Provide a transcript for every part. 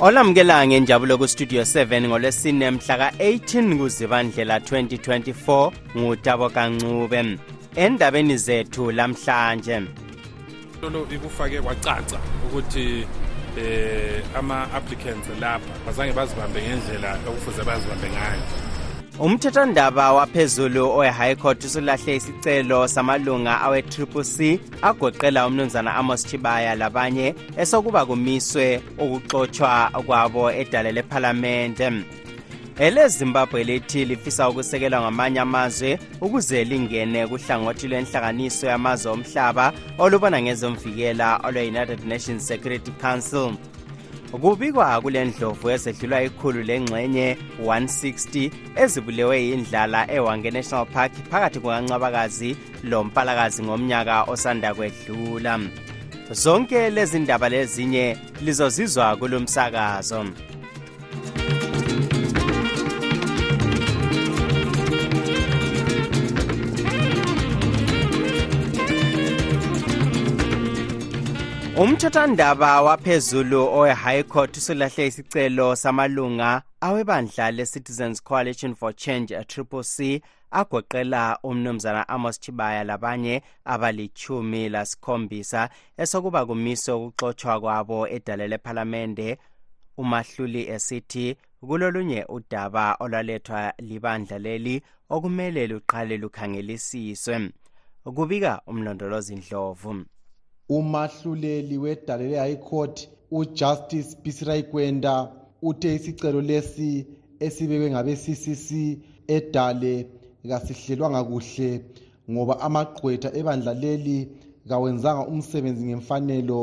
olamukela ngenjabulo kustudio 7 ngolwesine mhla ka-18 kuzibandlela 2024 ngutabo kancube endabeni zethu lamhlanje. Lolo ikufake kwacaca ukuthi eh ama-applicants lapha bazange bazibambe ngendlela okufuze bazibambe ngayo. Umthethwandaba waphezulu owe-high court usulahle isicelo samalunga awe-triple c agoqela umnumzana amos chibaya labanye esokuba kumiswe ukuxotshwa kwabo edale lephalamente elezimbabwe lithi lifisa ukusekelwa ngamanye amazwe ukuze lingene kuhlangothi lwenhlanganiso yamazwe omhlaba olubona ngezomvikela olwe-united nations security council kubikwa kule ndlovu ezedlulwa ikhulu lengxenye 160 ezibulewe yindlala ewange national park phakathi kukancwabakazi lompalakazi ngomnyaka osanda kwedlula. Zonke lezi ndaba lezinye lizozizwa kulo umthethwandaba waphezulu owe-high court usulahle isicelo samalunga awebandla le-citizens coalition for change triple c agoqela umnumzana amos chibaya labanye abalichumi lasikhombisa esokuba kumiswe ukuxotshwa kwabo edale lephalamende umahluli esithi kulolunye udaba olwalethwa libandla leli okumele luqale lukhangelisiswe kubika umlondolozi ndlovu. Umahluleli wedale le-high court ujustice bisirai kwenda uthe isicelo lesi esibekwe ngabe-ccc edale kasihlelwanga kuhle ngoba amagqwetha ebandla leli kawenzanga umsebenzi ngemfanelo.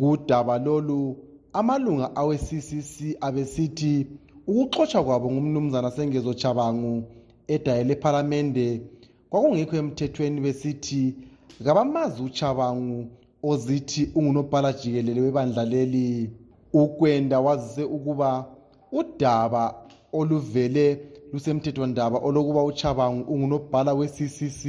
Kudaba lolu amalunga awe-ccc abesithi ukuxotshwa kwabo ngumnumzana sengezo chabangu edale lephalamende kwakungekho emthethweni besithi kabamazi uchabangu ozithi ungunobhala jikelele webandla leli ukwenda wazise ukuba udaba oluvele lusemthethwandaba olokuba uchabangu ungunobhala we-ccc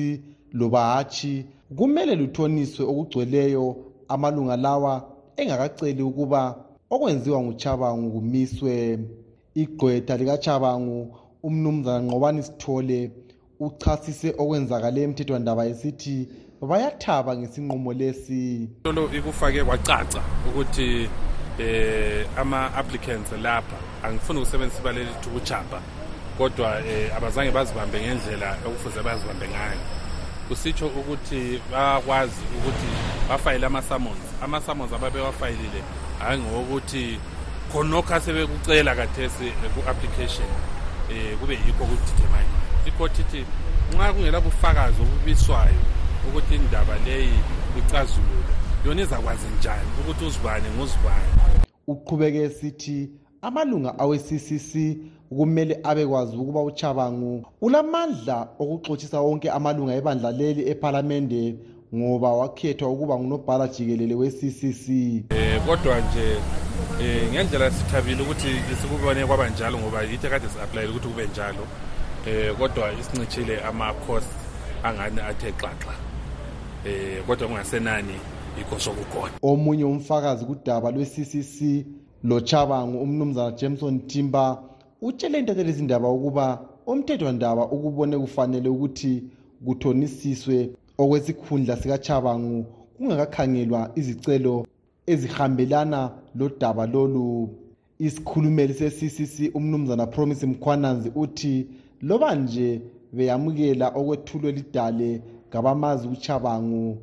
loba hatshi kumele luthoniswe okugcweleyo amalunga lawa engakaceli ukuba okwenziwa nguchabangu kumiswe igqwetha likachabangu umnumzana nqobani sithole uchasise okwenzakale emthethwandaba esithi bayathaba ngesinqumo lesi. Lolo ikufake kwacaca ukuthi eh ama-applicants lapha angifuni ukusebenzisa ibala elithi ukuchapha kodwa eh, abazange bazibambe ngendlela okufuze bazibambe ngayo. Kusitsho ukuthi bayakwazi ukuthi bafayile ama-summons. Ama-summons ababewafayilile hhayi ngokuthi khonokho asebekucela kathesi ku-application um kube yikho kudidemanyile ikhothi ithi nxa kungela bufakazi obubiswayo ukuthi indaba leyi icazulule. Yona izakwazi njani ukuthi uzibane nguzibane uqhubeke esithi amalunga awe-ccc kumele abekwazi ukuba uchabangu. Ulamandla okuxotshisa wonke amalunga ebandla leli ephalamende ngoba wakhethwa ukuba ngunobhala jikelele we-ccc um kodwa nje um ngendlela sithabile ukuthi sikubone kwaba njalo ngoba yithi kade si-aplayele ukuthi kube njalo. Um kodwa isincitshile ama-cost angani athe xaxa um kodwa kungasenani yikho sokukhona omunye umfakazi kudaba lwe-ccc lochabangu umnumzana jameson timber utshele intatho lezindaba ukuba umthethwandaba ukubone kufanele ukuthi kuthonisiswe okwesikhundla sikachabangu kungakakhangelwa izicelo ezihambelana lodaba lolu. Isikhulumeli se-ccc umnumzana promise mkhwananzi uthi loba nje beyamukela okwethulwe lidale ngabamazi uchabangu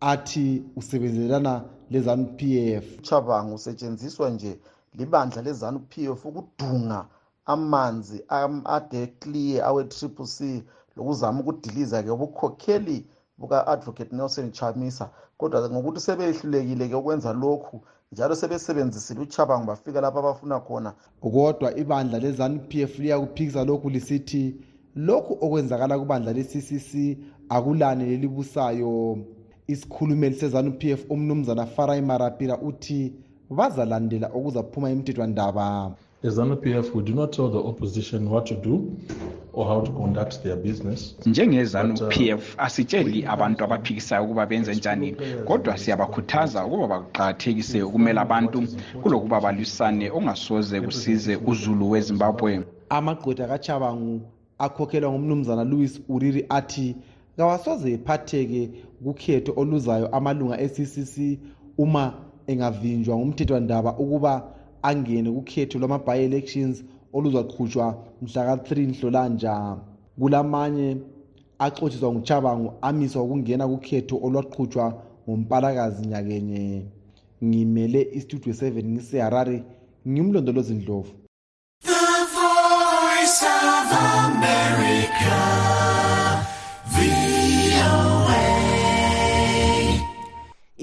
athi usebenzelana lezanup f. Uchabangu usetshenziswa nje libandla lezanup f ukudunga amanzi ade clear awe-triple c lokuzama ukudiliza-ke ubukhokheli buka-advocate nelson chamisa. Kodwa ngokuthi sebehlulekile-ke ukwenza lokhu njalo sebesebenzisile uchabango bafika lapho abafuna khona. Kodwa ibandla le-zanup f liyakuphikisa lokhu lisithi lokhu okwenzakala kubandla le-ccc akulani lelibusayo isikhulumeli sezanup f umnumzana farai marapira uthi bazalandela okuzaphuma imithethwandaba As ZANU-PF, we do not tell the opposition what to do or how to conduct their business. njengezanu-pf asitsheli abantu abaphikisayo ukuba benze njani kodwa siyabakhuthaza ukuba baqakathekise ukumela abantu kulokuba balwisane ongasoze kusize uzulu wezimbabwe. Amagqwetha kachabangu akhokhelwa ngumnumzana louis uriri athi kawasoze ephatheke kukhetho oluzayo amalunga e-ccc uma engavinjwa ngumthethwandaba ukuba angene kukhetho lwama-bi-elections oluzaqhutshwa mhlaka-3 nhlolanja. Kulamanye axotshiswa nguchabangu amiswa ukungena kukhetho olwaqhutshwa ngompalakazi nyakenye. Ngimele istudio 7 ngiseharare ngimlondolozi ndlovu.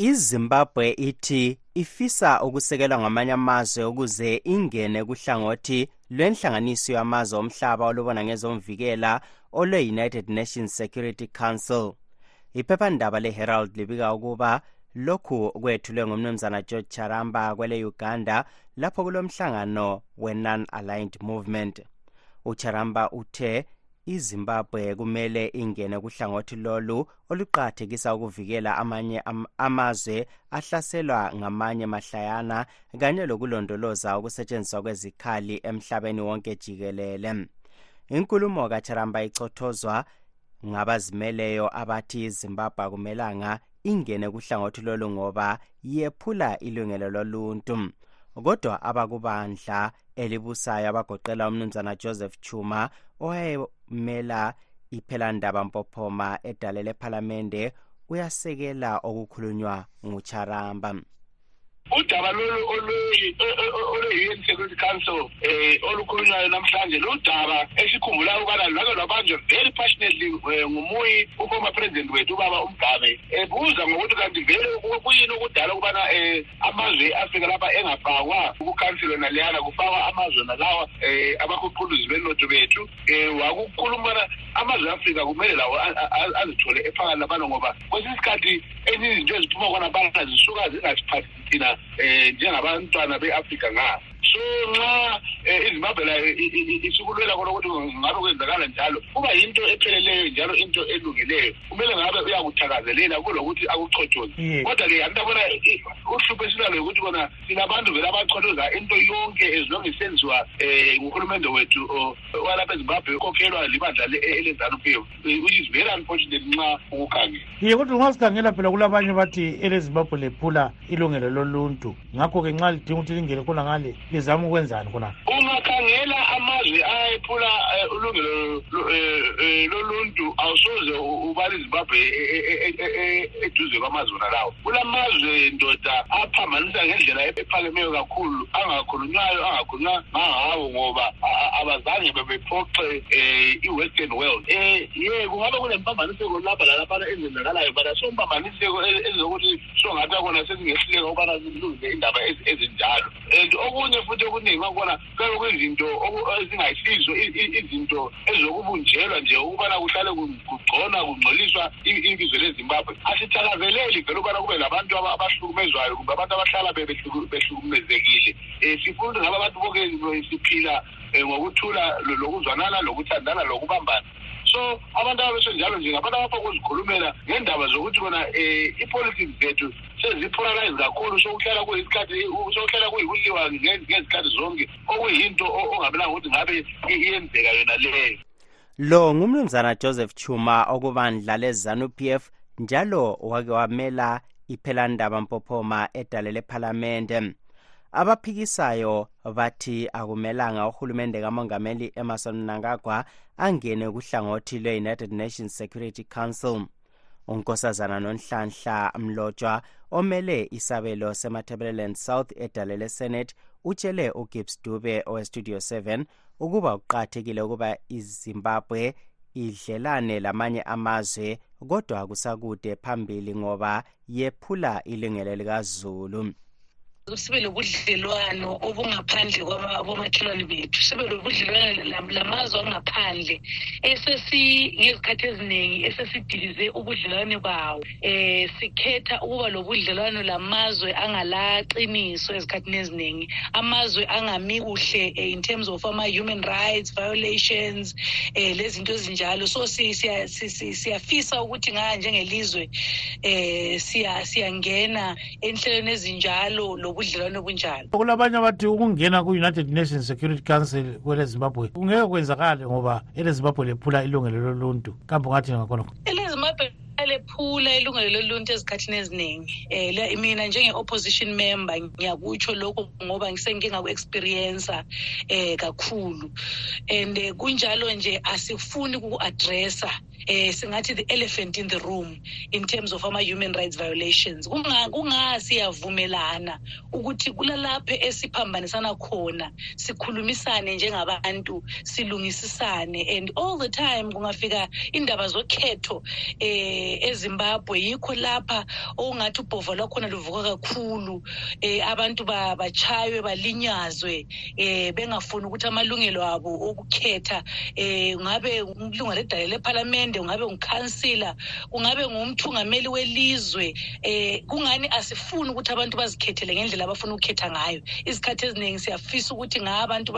Izimbabwe ithi ifisa ukusekelwa ngamanye amazwe ukuze ingene kuhlangothi lwenhlanganiso yamazwe omhlaba olubona ngezomvikela olwe-united nations security council. Iphephandaba le-herald libika ukuba lokhu kwethulwe ngumnumzana george charamba kwele-uganda lapho kulomhlangano we-non-aligned movement. Ucharamba uthe izimbabwe kumele ingene kuhlangothi lolu oluqakathekisa ukuvikela amanye am amazwe ahlaselwa ngamanye mahlayana kanye lokulondoloza ukusetshenziswa kwezikhali emhlabeni wonke jikelele. Inkulumo kacharamba ichothozwa ngabazimeleyo abathi izimbabwe akumelanga ingene kuhlangothi lolu ngoba yephula ilungelo loluntu kodwa abakubandla elibusayo abagoqela umnumzana joseph chuma owayemela iphelandaba mpophoma edale lephalamende uyasekela okukhulunywa ngucharamba udaba lolu olwe-un security council um olukhulunywayo namhlanje ludaba esikhumbulayo ukubana lwake lwabanjwa very passionately um ngumuyi uformer president wethu ubaba umgabe ebuza ngokuthi kanti vele kuyini okudala ukubana um amazwe e-afrika lapha engafakwa kukhansilo naleyana kufakwa amazwe nalawa um abakhuquluzi benotho bethu. Um wakukhuluma ubana amazwe e-afrika kumele lawo azithole ephakathi labana ngoba kwesinye isikhathi ezinye izinto eziphuma khona bana zisuka zingasiphathi thina eh njengabantwana beAfrika nga so nxa izimbabwe layo isikulwela khona ukuthi ngabe kwenzakala njalo. Kuba yinto epheleleyo njalo into elungileyo. Kumele ngabe uyakuthakazelela kulokuthi akuchothoze kodwa-ke antabona uhlupho esilalo yokuthi kona sinabantu vele abachothoza into yonke ezilonge isenziwa um nguhulumende wethu walapha ezimbabwe ukhokhelwa libandla elezanup which is very unfortunate nxa ukukhangela ye kodwa nxa sikhangela phela kulabanye bathi elezimbabwe lephula ilungelo loluntu. Ngakho-ke nxa lidinga ukuthi lingene khona lizama ukwenzani khona ungakhangela amazwe ayephula ulungelo loluntu awusoze ubala izimbabwe eduze kwamazwe nalawo kulamazwe ndoda aphambanisa ngendlela ephakemeyo kakhulu angakhulunywayo angakhulunywa ngangawo ngoba abazange bebephoxe um i-western world. Um ye kungabe kunempambaniseko lapha lalaphana ezenzakalayo bana sompambaniseko ezokuthi songathi akona sesingehluleka ukubana zilungise indaba ezinjalo. And okunye futhi okuningi kwakhona kuyabe kuyizinto ezingayisizo izinto ezokubunjelwa nje ukubana kuhlale kugconwa kungcoliswa ibizo lezimbabwe. Asithakazeleli vele ukubana kube labantu abahlukumezwayo kumbe abantu abahlala behlukumezekile. Um sifuna ukuthi ngabe abantu bonke siphila ngokuthula lokuzwanana lokuthandana lokubambana. So abantu ababesenjalo nje ngabantu abapha ukuzikhulumela ngendaba zokuthi bona um i-politics zethu sezipolarize kakhulu sokuhlala kuyisikhathi sokuhlala kuyikuliwa ngezikhathi zonke okuyinto ongabelanga ukuthi ngabe iyenzeka yona leyo lo ngumnumzana joseph chuma okubandla le-zanup f njalo wake wamela iphelandaba mpophoma edale lephalamende abaphikisayo bathi akumelanga uhulumende kamongameli emerson mnangagwa angene kuhlangothi lwe-united nations security council. Unkosazana nonhlanhla mlotshwa omele isabelo sematabeleland south edale lesenate utshele ugibbs dube owestudio 7 ukuba kuqakathekile ukuba izimbabwe idlelane lamanye amazwe kodwa kusakude phambili ngoba yephula ilungelo likazulu. Sibe lobudlelwano obungaphandle kwabomakhelwane bethu. Sibe lobudlelwano lamazwe angaphandle ngezikhathi eziningi esesidilize ubudlelwane bawo. Um sikhetha ukuba lobudlelwano lamazwe angalaqiniso ezikhathini eziningi. Amazwe angami kuhle in terms of ama-human rights violations um lezinto ezinjalo. So siyafisa ukuthi ngaya njengelizwe um siyangena enhlelweni ezinjalo ubudlelwane obunjalo. Kulabanye abathi ukungena ku-united nations security council kwele zimbabwe kungeke kwenzakale ngoba ele zimbabwe lephula ilungelo loluntu. Kambe ungathi ngakhonokho ele zimbabwe lephula ilungelo loluntu ezikhathini eziningi. Um mina njenge-opposition member ngiyakutsho lokho ngoba ngisengike ngaku-experiensa um kakhulu. And kunjalo nje asifuni kuku-adressa eh singathi the elephant in the room in terms of ama-human rights violations. Kungasiyavumelana ukuthi kulalapho esiphambanisana khona sikhulumisane njengabantu silungisisane and all the time kungafika indaba zokhetho eh ezimbabwe. Yikho lapha okungathi ubhova lwakhona luvuka kakhulu eh abantu bachaywe balinyazwe eh bengafuni ukuthi amalungelo abo okukhetha eh ngabe umlunga ledale lephalamende ungabe ngukhansila kungabe ngumthungameli welizwe eh kungani asifuni ukuthi abantu bazikhethele ngendlela abafuna ukukhetha ngayo? Izikhathi eziningi siyafisa ukuthi ngabantu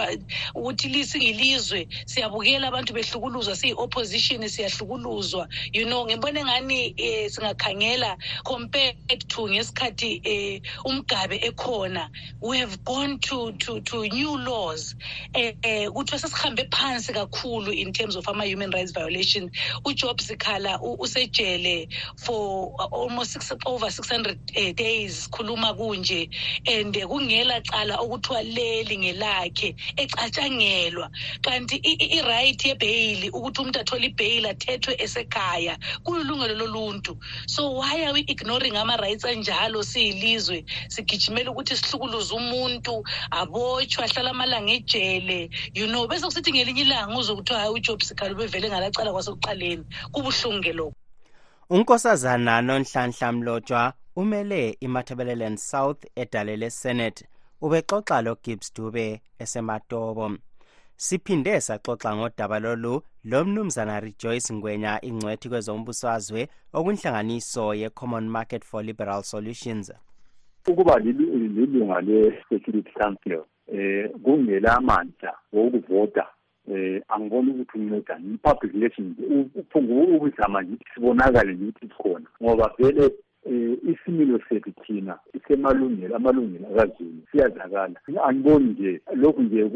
ukuthi singilizwe siyabukela abantu behlukuluzwa siyi-opposition siyahlukuluzwa. You know ngibona engani eh, singakhangela compared to ngesikhathi eh, umgabe ekhona. We have gone to, to, to new laws. Eh, eh, kuthiwa sesihambe phansi kakhulu in terms of ama-human rights violations. Ujob sikhala usejele for almost six, over 600 uh, days sikhuluma kunje and kungela cala okuthiwa leli ngelakhe ecatshangelwa. Kanti i-right yebheyili ukuthi umuntu athole ibheyili athethwe esekhaya kululungelo loluntu. So why are we ignoring ama-rights anjalo? Siyilizwe sigijimela ukuthi sihlukuluze umuntu abotshwe ahlala amalanga ejele. You know bese kusithi ngelinye ilanga uzwe kuthiwa hayi ujob sikhala ubevele ngalacala kwasekuqaleni. Kubuhlungu-ke lokhu. Unkosazana nonhlanhla mlotshwa umele imatabeleland south edale lesenate ubexoxa logibbs dube esematobo. Siphinde saxoxa ngodaba lolu lomnumzana rejoyce ngwenya ingcwethi kwezombusazwe okunhlanganiso ye-common market for liberal solutions. Ukuba lilunga le-security council eh kungela amandla wokuvota eh angiboni ukuthi uncedani i-public relations ukuzama nje sibonakale nje ukuthi sikhona. Ngoba vele eh isimilo sethu thina isemalungelo amalungelo akazulu siyazakala. Angiboni nje lokhu nje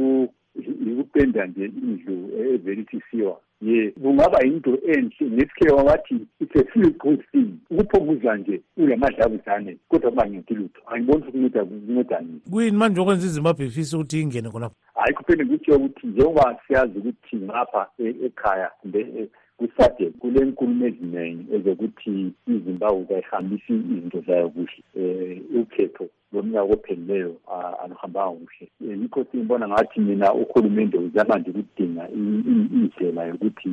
yikupenda nje indlu evelithisiwa ye kungaba yinto enhle ngesikhewa wathi it's a feel good thing ukuphokuzwa nje ulamadlabuzane kodwa kungancedi lutho angiboni ukuthi kunceda kuncedani kuyini manje okwenza izimbabwe ifisa ukuthi ingene khonapho? Hayi kuphinde kutsho ukuthi njengoba siyazi ukuthi ngapha ekhaya kumbe kusade kulenkulumo eziningi ezokuthi izimbabwe kayihambisi izinto zayo kuhle um ukhetho lomnyaka ophelileyo aluhambanga kuhle. Yikho siyibona ngathi mina uhulumende uzama nje ukudinga indlela yokuthi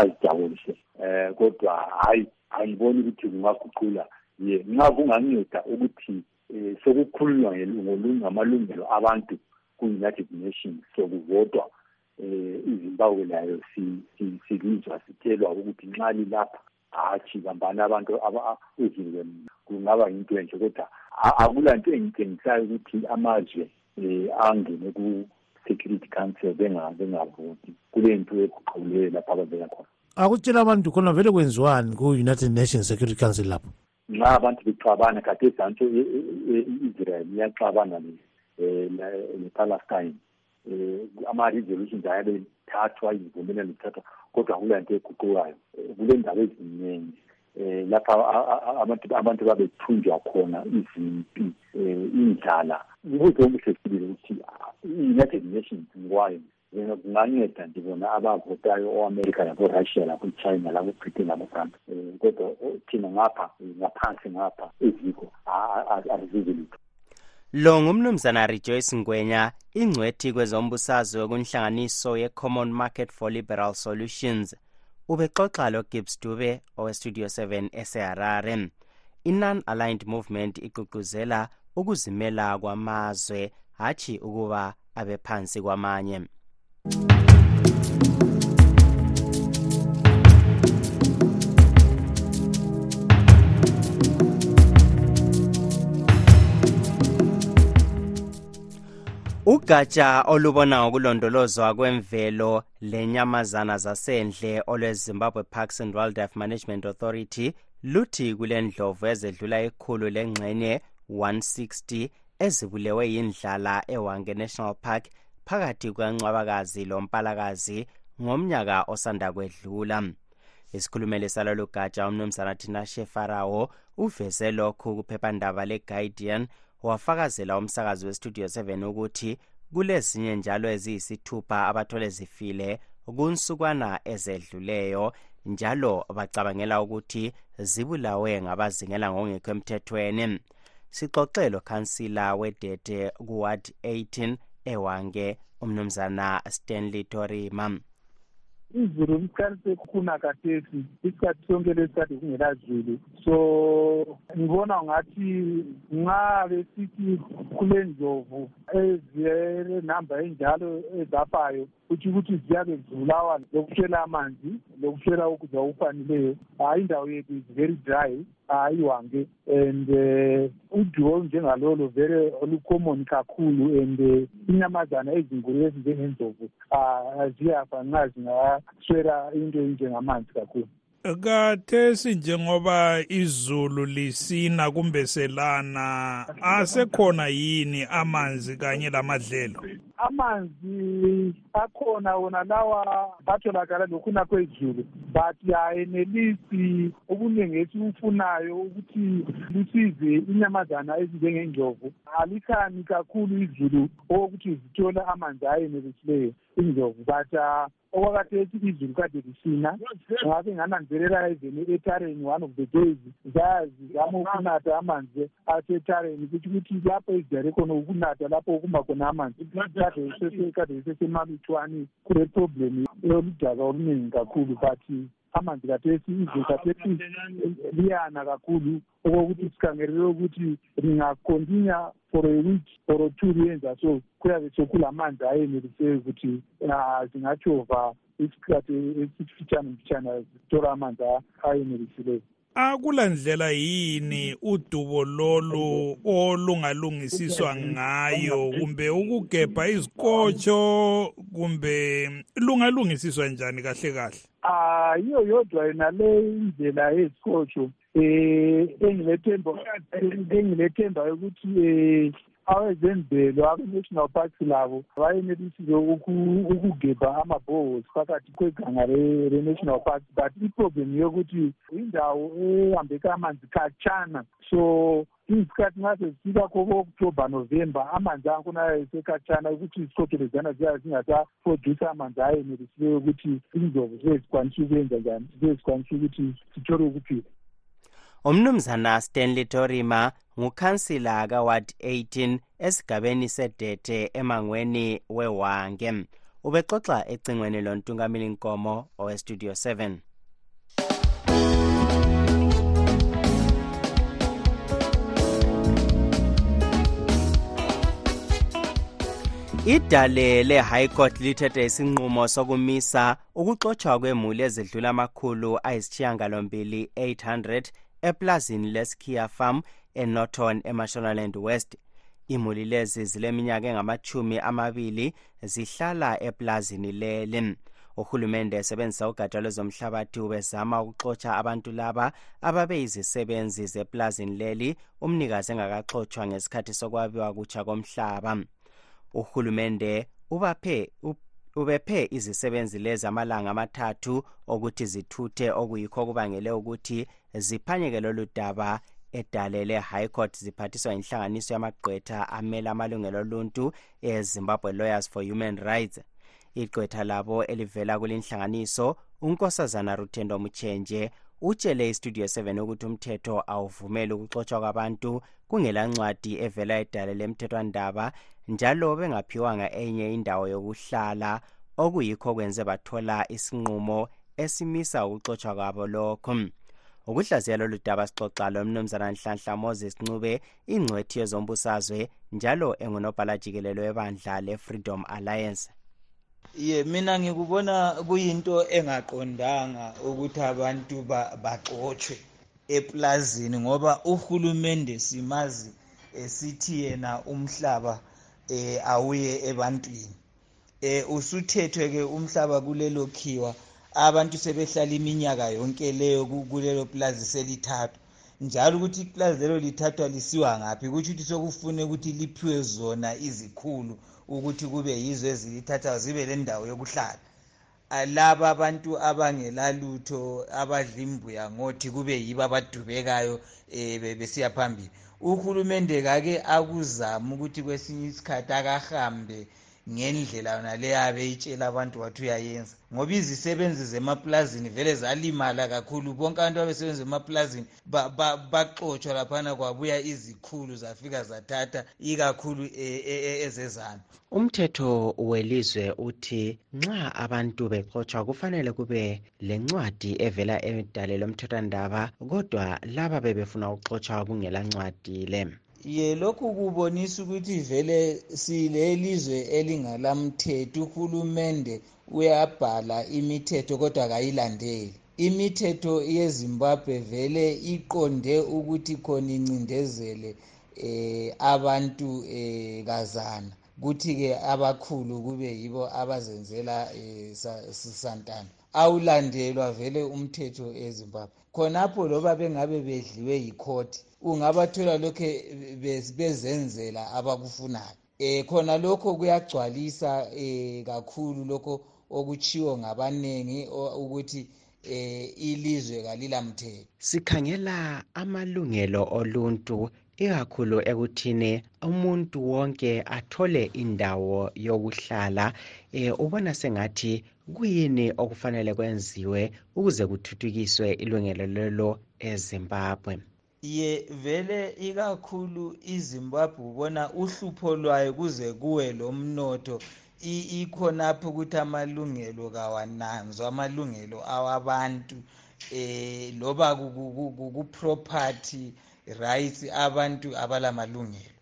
azijabulise um kodwa hhayi angiboni ukuthi kungaguqula ye nxa kunganceda ukuthi um sokukhulunywa ngamalungelo abantu ku-united nations sokuvotwa eh izimbabwe nayo silizwa sitshelwa ukuthi nxa lilapha hatshi bambani abantu uzilwe kungaba yinto enhle kodwa akula nto engitshengisayo ukuthi amazwe um angene ku-security council bengavoti kule nto eguquleyo lapho ababeka khona. Akutshela abantu khona vele kwenziwani ku-united nations security council lapho? Nxa abantu bexabana kade zanto i-israel iyaxabana nepalestine um ama-resolutions ayabe thathwa izivumelano zithathwa kodwa kulanto eguqukayo kule ndawo eziningi um lapha abantu babethunjwa khona izimpi um indlala ubuze omuhle ukuthi i-united nations ngikwayo kunganceda nje bona abavotayo o-amerika labo-russia labo-china labo-france um kodwa thina ngapha ngaphansi ngapha eziko azizi lutho lo ngumnumzana rejoyce ngwenya ingcwethi kwezombusazwe kunhlanganiso ye-common market for liberal solutions. Ubexoxa logibbs dube owestudio 7 eseharare. I-non-aligned movement igqugquzela ukuzimela kwamazwe hatshi ukuba abephansi kwamanye ugatsha olubona ngokulondolozwa kwemvelo lenyamazana zasendle olwezimbabwe parks and wildlife management authority luthi kulendlovu ezedlula ikhulu lengxenye 160 ezibulewe yindlala ewange national park phakathi kwencwabakazi lompalakazi ngomnyaka osanda kwedlula. Isikhulumeli salolu gatsha umnumzana tinashe farawo uveze lokhu kuphephandaba le-guardian wafakazela umsakazi westudio 7 ukuthi kulezinye njalo eziyisithupha abathole zifile kunsukwana ezedluleyo njalo bacabangela ukuthi zibulawe ngabazingela ngokungekho emthethweni. Sixoxelo khansila wedete kuward 18 ewange umnumzana stanley torima. Izulu liqalise khuna kathesi isikhathi sonke lesikhathi kungela zulu so ngibona ngathi nxa besithi kule ndlovu ezilenamba enjalo ezafayo kutsho ukuthi ziyabe zibulawa lokuswela amanzi lokuswela ukudla okufaneleyo hayi indawo yethu is very dry hayiwange and um uduo olunjengalolo vele olucommon kakhulu and uh, inyamazana ezinkulu ezinjengendlovu ziyafa nxa zingaswela into enjengamanzi kakhulu. Kathesi njengoba izulu lisina kumbe selana asekhona yini amanzi kanye lamadlelo amanzi akhona wona lawa atholakala lokhuna kwezulu but ayenelisi okuningi esikufunayo ukuthi lusize inyamazana ezinjengendlovu alikhani kakhulu izulu okokuthi zithole amanzi ayenelisileyo indlovu but uh, okwakathethi izulu kade lisina. Ngabe ngananzelela even etareni one of the days zayazizama ukunatha amanzi asetareni kuthi ukuthi lapho ezijare khona ukunatha lapho okuma khona amanzi kade isesemalutshwane kule problem yoludaka oluningi kakhulu but amanzi kathesi izulu kathesi liyana kakhulu. Okokuthi sikhangelele ukuthi lingakontinya for a week or two liyenza so kuyabe sekulamanzi ayeneliseyo ukuthi zingajova isikhathi esifitshane mfitshane zithola amanzi ayenelisileyo akula ndlela yini udubo lolu olungalungisiswa ngayo? Kumbe ukugebha izikotsho kumbe lungalungisiswa njani kahle kahle? Ah yiyo yodwa yona le indlela yezikotsho eh engilethemba engilethemba ukuthi eh awezemvelo abe-national parks labo bayenelisile ukugebha ama-bohos phakathi kweganga le-national park but iproblem yokuthi indawo ehambeka amanzi khatshana. So izikhathi nxa sezifika ko-october november amanzi akhona esekhatshana ukuthi izikotho leziyana ziyabe zingasaproduce amanzi ayenelisileyo ukuthi indlovu zezikwanisa ukwenza njani zezikwanisa ukuthi sithole ukuphila umnumzana stanley torima ngukhansila kaward 18 esigabeni sedete emangweni wewange ubexoxa ecingweni lontungameli nkomo owestudio 7 idale le-high court lithethe isinqumo sokumisa ukuxotshwa kwemuli ezidlula amakhulu ayisishiyangalombili 800 eplazini leskiya farm enorton emashonaland west. Imuli lezi zileminyaka engamachumi amabili zihlala eplazini leli. Uhulumende esebenzisa ugatsha lwezomhlabathi ubezama ukuxotsha abantu laba ababeyizisebenzi zeplazini leli umnikazi engakaxotshwa ngesikhathi sokwabiwa kutsha komhlaba. Uhulumende ubaphe ubephe izisebenzi lezi amalanga amathathu okuthi zithuthe okuyikho okubangele ukuthi ziphanyeke lolu daba edale le-high court ziphathiswa inhlanganiso yamagqwetha amele amalungelo oluntu ezimbabwe lawyers for human rights. Igqwetha labo elivela kulinhlanganiso unkosazana ruthendo muchenje utshele istudio 7 ukuthi umthetho awuvumeli ukuxotshwa kwabantu kungelancwadi evela edale lemthethwandaba njalo bengaphiwanga enye indawo yokuhlala. Okuyikho kwenze bathola isinqumo esimisa ukuxotshwa kwabo lokho. Ukuhlaziya lolu daba sixoxa lomnumzana nhlanhla moses ncube ingcwethi yezombusazwe njalo engunobhala jikelelo webandla le-freedom alliance. Ye mina ngikubona kuyinto engaqondanga ukuthi abantu baxotshwe eplazini ngoba uhulumende simazi esithi yena umhlaba eh awuye ebantwini. Eh usuthethwe ke umhlaba kulelo khiwa abantu sebehlala iminyaka yonke leyo kulelo plazi selithathwa. Njalo ukuthi iplazi lelo lithathwa lisiwa ngaphi? Kutsho ukuthi sokufune ukuthi liphiwe zona izikhulu ukuthi kube yizo ezilithathayo zibe lendawo yokuhlala. Laba abantu abangelalutho abadla imbuya ngothi kube yibo abadubekayo um besiya phambili. Uhulumende kake akuzama ukuthi kwesinye isikhathi akahambe ngendlela yona leyo abeyitshela abantu wathi uyayenza. Ngoba izisebenzi zemaplazini vele zalimala kakhulu bonke abantu abesebenzi emaplazini baxotshwa laphana kwabuya izikhulu zafika zathatha ikakhulu e, e, e, ezezana umthetho welizwe uthi nxa abantu bexotshwa kufanele kube lencwadi evela edale lomthethwandaba kodwa laba bebefuna ukuxotshwa kungela ncwadi le. Ye lokhu kubonisa ukuthi vele silelizwe elingalamthetho uhulumende uyabhala imithetho kodwa kayilandeli. Imithetho yezimbabwe vele iqonde ukuthi khona incindezele eh abantu eh kazana kuthi-ke abakhulu kube yibo abazenzela eh santana awulandelwa vele umthetho ezimbabwe. Khonapho loba bengabe bedliwe yikhoti ungabathola lokhu bezenzela abakufunayo. Um khona lokho kuyagcwalisa um kakhulu lokho okuchiwo ngabaningi ukuthi um ilizwe kalilamthetho. Sikhangela amalungelo oluntu ikakhulu ekuthini umuntu wonke athole indawo yokuhlala eh ubona sengathi kuyini okufanele kwenziwe ukuze kuthuthukiswe ilungelo lelo eZimbabwe. Ye vele ikakhulu izimbabwe ubona uhlupho lwayo kuze kuwe lomnotho ikhonapho ukuthi amalungelo kawananzwa amalungelo awabantu eh loba ku-property rights abantu abalamalungelo.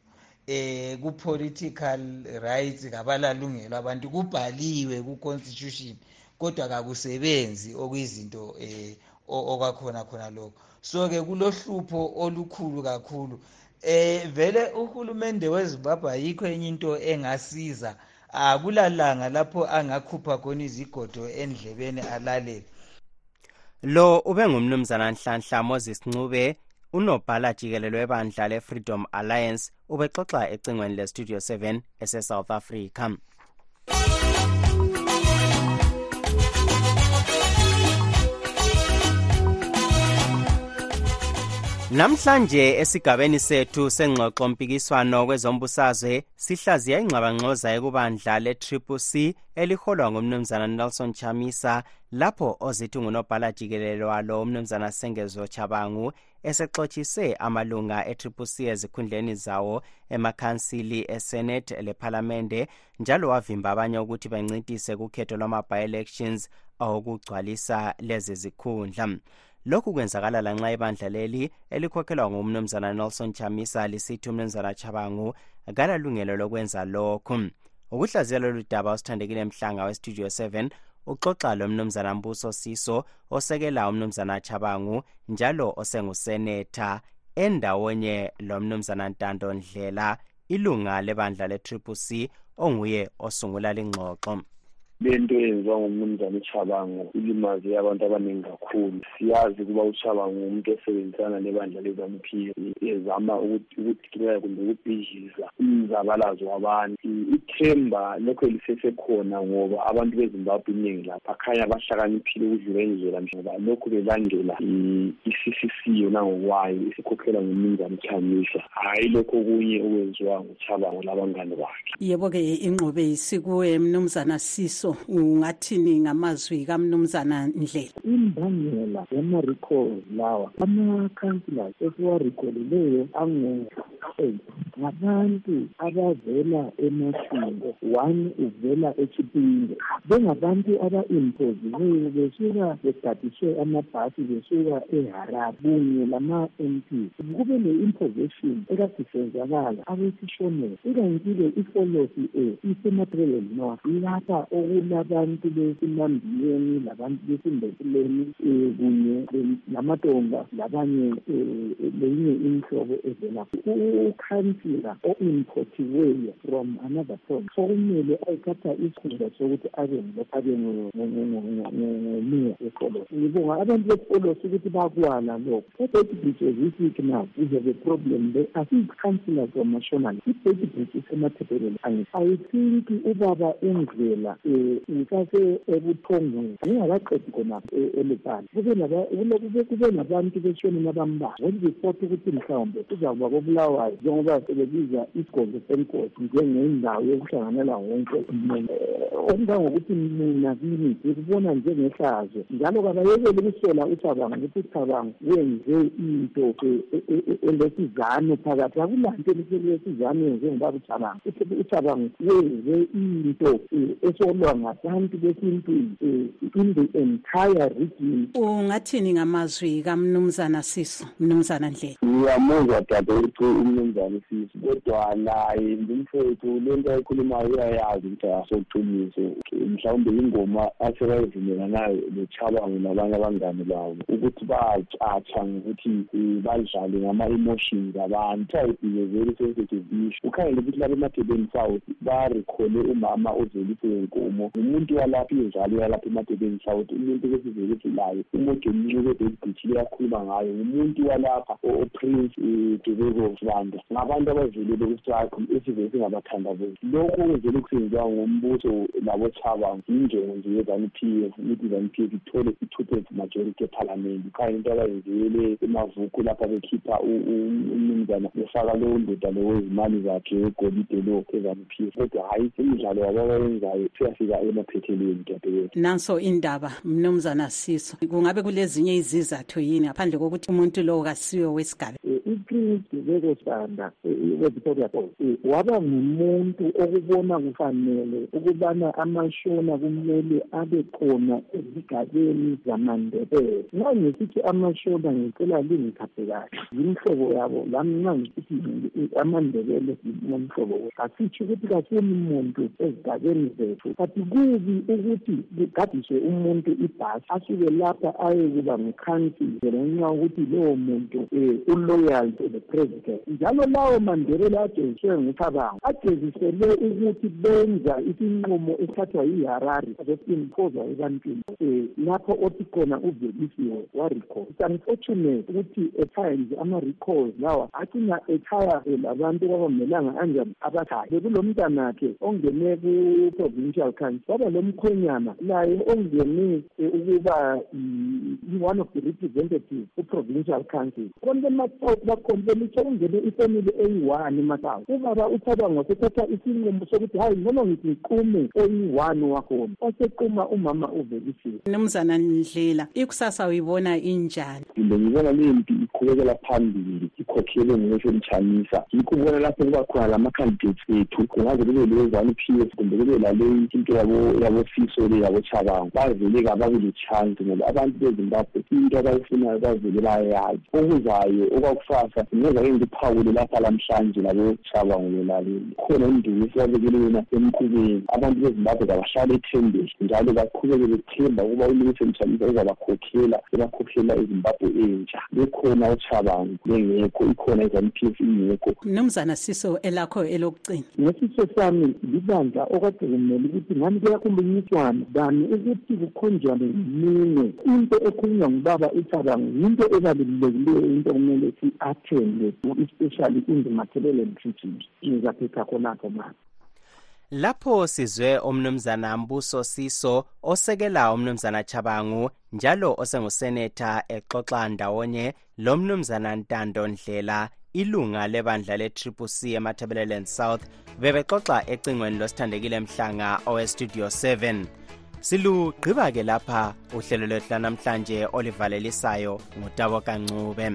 Eh ku-political rights kabalalungelo abantu kubhaliwe ku-constitution kodwa kakusebenzi okuyizinto eh okwakhona khona lokho. So-ke kulohlupho olukhulu kakhulu. Eh vele uhulumende wezimbabwe ayikho enye into engasiza. Akulalanga lapho angakhupha khona izigodo endlebeni alalele. Lo ube ngumnumzana nhlanhla moses ncube. Unobhala jikelelo webandla le-freedom alliance ubexoxa ecingweni le-studio 7 esesouth africa. Namhlanje esigabeni sethu sengxoxo mpikiswano kwezombusazwe sihlaziya ingxabangxoza ekubandla le-triple c eliholwa ngumnumzana nelson chamisa lapho ozithi ngunobhala jikelelo walo umnumzana sengezo chabangu esexotshise amalunga e-triple c ezikhundleni zawo emakhansili esenate lephalamende njalo wavimba abanye ukuthi bancintise kukhetho lwama-bi-elections awokugcwalisa lezi zikhundla. Lokhu kwenzakala lanxa ibandla leli elikhokhelwa ngumnumzana nelson chamisa lisithi umnumzana chabangu kalalungelo lokwenza lokhu. Ukuhlaziya lolu daba usithandekile mhlanga westudio 7 uxoxa lomnumzana mbuso siso osekela umnumzana chabangu njalo osengusenetha. Endawonye lomnumzana ntando ndlela ilunga lebandla le-triple c onguye osungula lingxoxo lento eyenziwa ngumnumzane uchabango ilimaze abantu abaningi kakhulu. Siyazi ukuba uchabango umuntu osebenzisana nebandla lezanu ezama ukudikilela kumbe ukubhidliza umzabalazo wabantu. Ithemba lokho lisesekhona ngoba abantu bezimbabwe iningi lapha khanya bahlakaniphile ukudlula indlela ngoba lokhu belandela yona ngokwayo isikhokhelwa ngumnumzane uchamisa hhayi lokho okunye okwenziwa nguchabango labangane bakhe. Yebo-ke ingqobe yisikuwe mnumzana siso. Siso ungathini ngamazwi kamnumzana ndlela imbangela yama-recall lawa ama-councillors esiwarekholileyo angu-eight ngabantu abavela emashingo one uvela echipinge bengabantu aba-impoziweyo besuka begadiswe amabhasi besuka eharare. Kunye lama-m p. Kube ne-imposition ifolosi e north lapha okulabantu besimambiyeni labantu um kunye labanye um lenye inhlobo evela ukhansila o-importiweyo from another point sokumele ayithatha isikhundla sokuthi abe abe ngomeya wefolosi ngibonga abantu befolosi ukuthi bakwala lokho. Ebhedi bridge as we speak now we have a problem there? Asiyi-councillors wamashonal ibhedi bridge isemathebeleni i think ubaba undlela um usase ebuthongweni ngingakaqedi khonapho elebala kube kube nabantu beshonini abambalwa. Ngoliripoti ukuthi mhlawumbe kuzakuba kobulawayo njengoba sebebiza isigodlo senkosi njengendawo yokuhlanganela wonke umuntu okungangokuthi mina kimi ngikubona njengehlazo njalo kabayekele ukusola ucabanga ukuthi ucabanga wenze into elesizano phakathi. Akulanto elesizano yenze ngobaba ucabanga. Ucabanga wenze into esolwa ngabantu besintwini in the entire region. Ungathini ngamazwi kamnumzana siso? Mnumzana ndlela ngiyamuzwa dade ukuthi umnumzane siso kodwa naye ngumfowethu le nto ayikhulumayo uyayazi ukuthi asokuqiniso mhlawumbe ingoma asekayivumelanayo nechabango nabanye abangane babo ukuthi bayacatsha ngokuthi eh, badlale ngama-emotions abantu very sensitive issue. Ukhangele ukuthi lapha emadebeni south barekhole umama ngumuntu walapha yalapha emadebeni south umuntu layo liyakhuluma ngayo ngumuntu walapha oprince eh, ngabantu esivele lokhu kwenzele kusenziwa ngombuso yinjongo nje p f ukuthi i-zanu p f ithole i-two thirds majority ephalamende ukhanye into abayenzele emavuku lapha bekhipha umnumzana befaka lowo ndoda lo wezimali zakhe wegolide lo ezanu p f kodwa hhayi imidlalo yabo abayenzayo siyafika emaphethelweni dadewethu nanso indaba mnumzana siso. Kungabe kulezinye izizathu yini ngaphandle kokuthi umuntu lowo kasiwe wesigaba? Eh, Iprince dubeko sibanda we-victoria eh, falls eh, waba ngumuntu okubona kufanele ukubana amashona kumele abe khona ezigabeni zamandebele. Nxa ngisithi amashona ngicela lingithathe kahle. Yimhlobo yabo lami nxa ngisithi amandebele ngomhlobo asitsho ukuthi kasini muntu ezigabeni zethu kanti kubi ukuthi kugadiswe umuntu ibhasi asuke lapha ayekuba ngukhansile ngenxa yokuthi lowo muntu um uloyal to the president. Njalo lawo mandebele ageziswe ngucabango agezisele ukuthi benza isinqumo esithathwa yiharari sesimpozwa ebantwini um lapho othi khona uvelisiwe warecall its unfortunate ukuthi at times ama-recalls lawa acina echaya labantu kwabamelanga anjani abakhaya bekulo mntanakhe ongene ku-provincial council waba lo mkhwenyana laye ongene ukuba i-one of the representatives ku-provincial council. Konke emasouth bakhona belitsho kungene ifamily eyi-one emasouth ubaba ucabango sethatha isinqumo sokuthi hayi noma ngithi ngiqume eyi-one wakhona. Wasequma umama uvelisiwe. Mnumzana ndlela. Ikusasa uyibona injani? Inde ngibona lempi iqhubekela phambili yikho lapho kuba khona lama-candidates ethu kungaze kube lezanu p f kumbe kube laleyi into yabosiso le yabochabango bavele kababe le-chance ngoba abantu bezimbabwe into abayifunayo bavele bayayazi okuzayo okwakusasa ngeza lapha lamhlanje khona esibabekele yona abantu bezimbabwe kabahlale ethembeni njalo baqhubeke bethemba ukuba ulungise mthamisa uzabakhokhela ebakhokhela ezimbabwe entsha. Bekhona ochabango bengekho ikhona izanu p f ingekho. Mnumzana siso elakho elokucina. Ngesiso sami libandla okade kumele ukuthi ngani kuyakhulunyiswana dani ukuthi kukhonjwane ngeminwe into ekhulunywa ngubaba ucabango yinto ebalulekileyo into kumele si-athende especially in the material and treaties ngizaphetha khonapho mani lapho sizwe umnumzana mbuso siso osekela umnumzana chabangu njalo osenguseneta exoxa ndawonye lomnumzana ntando ndlela ilunga lebandla le-triple c emathebeleland south bebexoxa ecingweni losithandekile mhlanga owestudio 7 silugqiba ke lapha uhlelo lwethu lanamhlanje olivalelisayo ngutabo kancube.